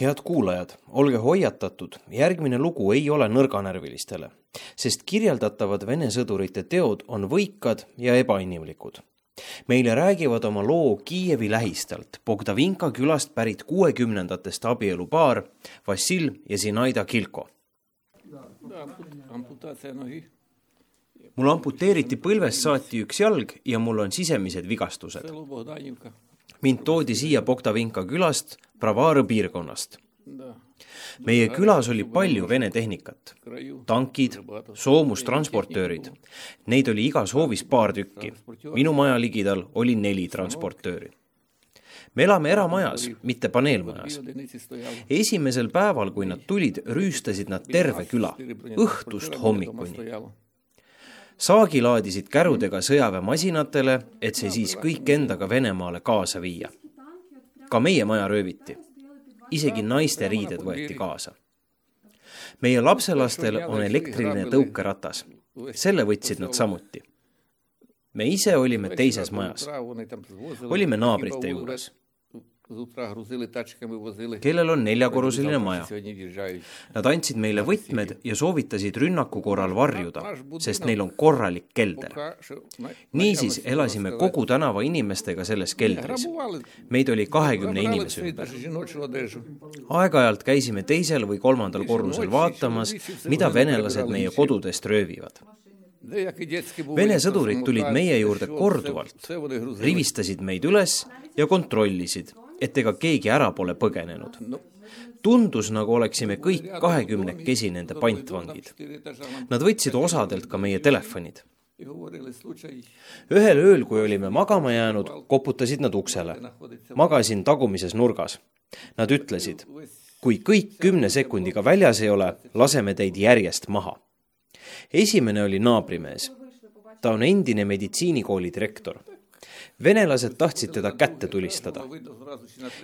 head kuulajad, olge hoiatatud, järgmine lugu ei ole nõrganärvilistele, sest kirjeldatavad Vene sõdurite teod on võikad ja ebainimlikud. meile räägivad oma loo Kiievi lähistalt Bogdavinka külast pärit kuuekümnendatest abielupaar Vassil ja Zinaida Kilko. mul amputeeriti põlvest saati üks jalg ja mul on sisemised vigastused mind toodi siia Bogdavinka külast, Bravaro piirkonnast. meie külas oli palju Vene tehnikat, tankid, soomustransportöörid. Neid oli igas hoovis paar tükki. minu maja ligidal oli neli transportööri. me elame eramajas, mitte paneelmajas. esimesel päeval, kui nad tulid, rüüstasid nad terve küla, õhtust hommikuni saagi laadisid kärudega sõjaväemasinatele, et see siis kõik endaga Venemaale kaasa viia. ka meie maja rööviti. isegi naiste riided võeti kaasa. meie lapselastel on elektriline tõukeratas. selle võtsid nad samuti. me ise olime teises majas. olime naabrite juures kellel on neljakorruseline maja. Nad andsid meile võtmed ja soovitasid rünnaku korral varjuda, sest neil on korralik kelder. niisiis elasime kogu tänava inimestega selles keldris. meid oli kahekümne inimese ümber. aeg-ajalt käisime teisel või kolmandal korrusel vaatamas, mida venelased meie kodudest röövivad Vene sõdurid tulid meie juurde korduvalt, rivistasid meid üles ja kontrollisid et ega keegi ära pole põgenenud. tundus, nagu oleksime kõik kahekümnekesi nende pantvangid. Nad võtsid osadelt ka meie telefonid. ühel ööl, kui olime magama jäänud, koputasid nad uksele. magasin tagumises nurgas. Nad ütlesid, kui kõik kümne sekundiga väljas ei ole, laseme teid järjest maha. esimene oli naabrimees. ta on endine meditsiinikooli direktor venelased tahtsid teda kätte tulistada.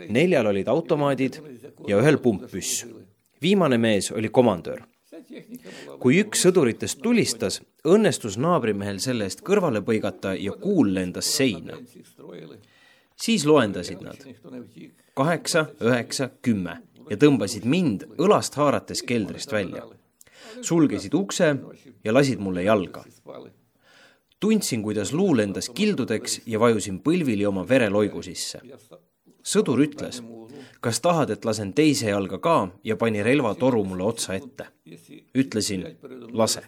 neljal olid automaadid ja ühel pumppüss. viimane mees oli komandör. kui üks sõduritest tulistas, õnnestus naabrimehel selle eest kõrvale põigata ja kuul lendas seina. siis loendasid nad kaheksa, üheksa, kümme ja tõmbasid mind õlast haarates keldrist välja. sulgesid ukse ja lasid mulle jalga tundsin, kuidas luu lendas kildudeks ja vajusin põlvili oma vereloigu sisse. sõdur ütles, kas tahad, et lasen teise jalga ka ja pani relvatoru mulle otsa ette. ütlesin, lase.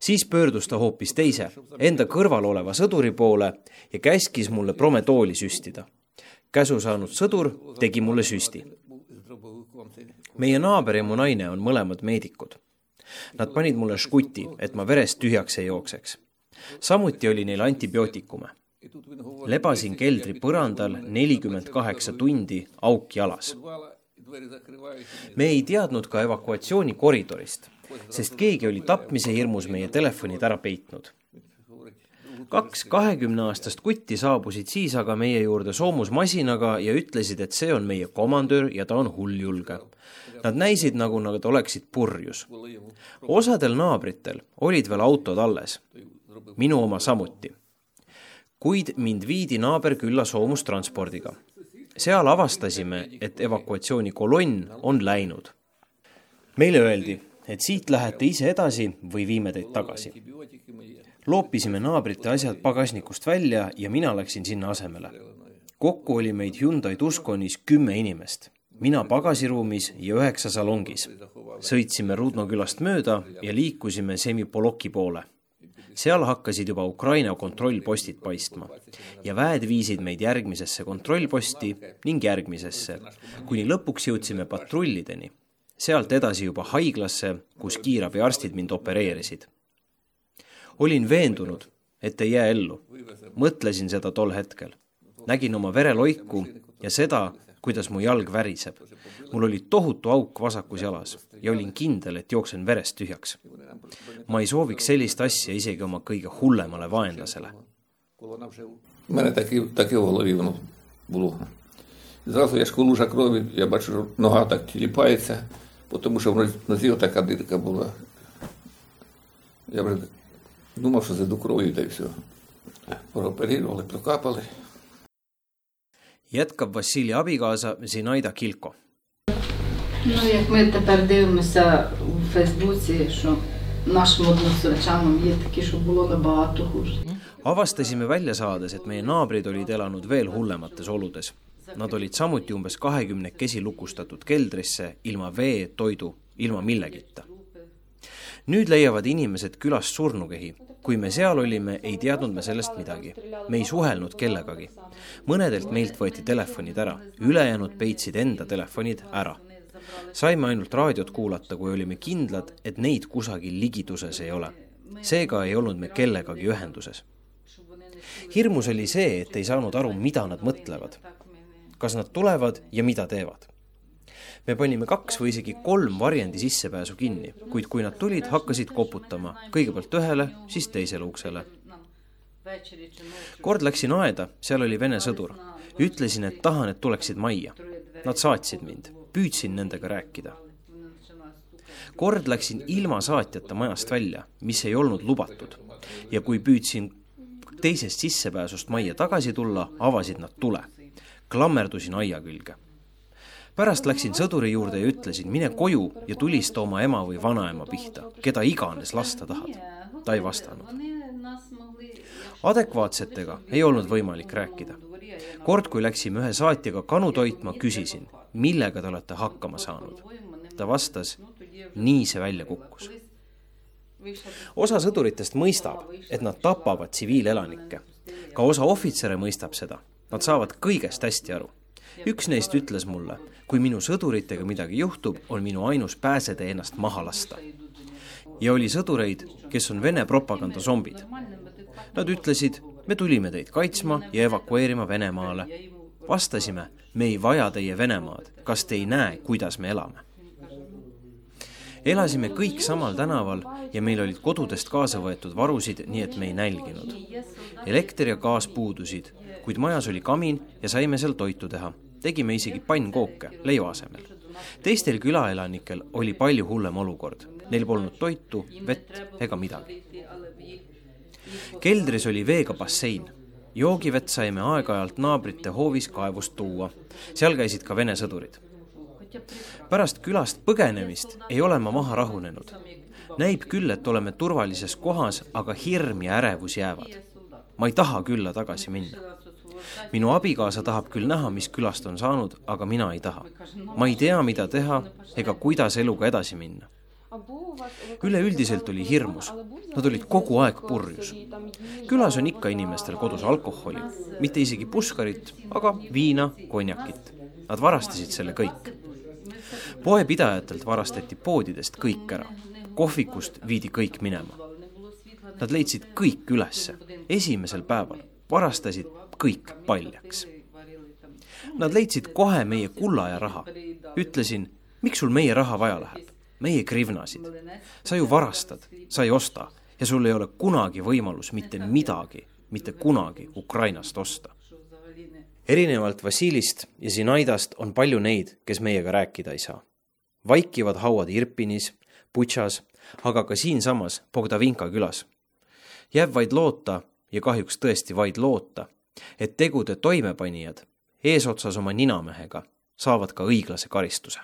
siis pöördus ta hoopis teise, enda kõrval oleva sõduri poole ja käskis mulle prometooli süstida. käsu saanud sõdur tegi mulle süsti. meie naaber ja mu naine on mõlemad meedikud Nad panid mulle žguti, et ma verest tühjaks ei jookseks. samuti oli neil antibiootikume. lebasin keldri põrandal nelikümmend kaheksa tundi, auk jalas. me ei teadnud ka evakuatsioonikoridorist, sest keegi oli tapmise hirmus meie telefonid ära peitnud kaks kahekümneaastast kutti saabusid siis aga meie juurde soomusmasinaga ja ütlesid, et see on meie komandör ja ta on hulljulge. Nad näisid, nagu nad oleksid purjus. osadel naabritel olid veel autod alles, minu oma samuti. kuid mind viidi naaberkülla soomustranspordiga. seal avastasime, et evakuatsioonikolonn on läinud. meile öeldi, et siit lähete ise edasi või viime teid tagasi loopisime naabrite asjad pagasnikust välja ja mina läksin sinna asemele. kokku oli meid Hyundai Tusconis kümme inimest, mina pagasiruumis ja üheksa salongis. sõitsime Rudno külast mööda ja liikusime Semipoloki poole. seal hakkasid juba Ukraina kontrollpostid paistma ja väed viisid meid järgmisesse kontrollposti ning järgmisesse, kuni lõpuks jõudsime patrullideni sealt edasi juba haiglasse, kus kiirabiarstid mind opereerisid olin veendunud, et ei jää ellu. mõtlesin seda tol hetkel. nägin oma vereloiku ja seda, kuidas mu jalg väriseb. mul oli tohutu auk vasakus jalas ja olin kindel, et jooksen verest tühjaks. ma ei sooviks sellist asja isegi oma kõige hullemale vaenlasele. мене таке, таке в голові воно було. Зразу я ж лужа крові, я бачу, нога так тіліпається, тому що в нозі така дитка була. Я вже Думав, що зайду кров'ю та й все. Прооперували, прокапали. jätkab Vassili abikaasa Zinaida Kilko. Ну, як ми тепер дивимося у Фейсбуці, що нашим односельчанам є такі, що було набагато хуже. avastasime välja saades, et meie naabrid olid elanud veel hullemates oludes. Nad olid samuti umbes kahekümnekesi lukustatud keldrisse ilma vee, toidu, ilma millegita. nüüd leiavad inimesed külast surnukehi. kui me seal olime, ei teadnud me sellest midagi. me ei suhelnud kellegagi. mõnedelt meilt võeti telefonid ära, ülejäänud peitsid enda telefonid ära saime ainult raadiot kuulata, kui olime kindlad, et neid kusagil ligiduses ei ole. seega ei olnud me kellegagi ühenduses. hirmus oli see, et ei saanud aru, mida nad mõtlevad. kas nad tulevad ja mida teevad. Me panime kaks või isegi kolm varjendi sissepääsu kinni, kuid kui nad tulid, hakkasid koputama kõigepealt ühele, siis teisele uksele. kord läksin aeda, seal oli vene sõdur. ütlesin, et tahan, et tuleksid majja. Nad saatsid mind püüdsin nendega rääkida. kord läksin ilma saatjata majast välja, mis ei olnud lubatud. ja kui püüdsin teisest sissepääsust majja tagasi tulla, avasid nad tule. klammerdusin aia külge. Pärast läksin sõduri juurde ja ütlesin, mine koju ja tulista oma ema või vanaema pihta, keda iganes lasta tahad. ta ei vastanud. adekvaatsetega ei olnud võimalik rääkida. kord, kui läksime ühe saatjaga kanu toitma, küsisin millega te olete hakkama saanud? ta vastas, nii see välja kukkus. osa sõduritest mõistab, et nad tapavad tsiviilelanikke. ka osa ohvitsere mõistab seda, nad saavad kõigest hästi aru. üks neist ütles mulle, kui minu sõduritega midagi juhtub, on minu ainus pääsetee ennast maha lasta. ja oli sõdureid, kes on Vene propaganda zombid. Nad ütlesid, me tulime teid kaitsma ja evakueerima Venemaale. vastasime me ei vaja teie Venemaad, kas te ei näe, kuidas me elame? elasime kõik samal tänaval ja meil olid kodudest kaasa võetud varusid, nii et me ei nälginud. elekter ja gaas puudusid, kuid majas oli kamin ja saime seal toitu teha. Tegime isegi pannkooke leiva asemel. teistel külaelanikel oli palju hullem olukord. Neil polnud toitu, vett ega midagi. keldris oli veega bassein joogivett saime aeg-ajalt naabrite hoovis kaevust tuua. seal käisid ka Vene sõdurid. pärast külast põgenemist ei ole ma maha rahunenud. näib küll, et oleme turvalises kohas, aga hirm ja ärevus jäävad. ma ei taha külla tagasi minna. Minu abikaasa tahab küll näha, mis külast on saanud, aga mina ei taha. ma ei tea, mida teha ega kuidas eluga edasi minna üleüldiselt oli hirmus, nad olid kogu aeg purjus. külas on ikka inimestel kodus alkoholi, mitte isegi puskarit, aga viina, konjakit. Nad varastasid selle kõik. poepidajatelt varastati poodidest kõik ära, kohvikust viidi kõik minema. Nad leidsid kõik ülesse, esimesel päeval varastasid kõik paljaks. Nad leidsid kohe meie kulla ja raha. ütlesin, miks sul meie raha vaja läheb? meie krivnasid. sa ju varastad, sa ei osta ja sul ei ole kunagi võimalus mitte midagi, mitte kunagi Ukrainast osta. erinevalt Vassilist ja Zinaidast on palju neid, kes meiega rääkida ei saa. vaikivad hauad Irpinis, Butšas, aga ka siinsamas Bogdavinka külas. jääb vaid loota ja kahjuks tõesti vaid loota, et tegude toimepanijad eesotsas oma ninamehega saavad ka õiglase karistuse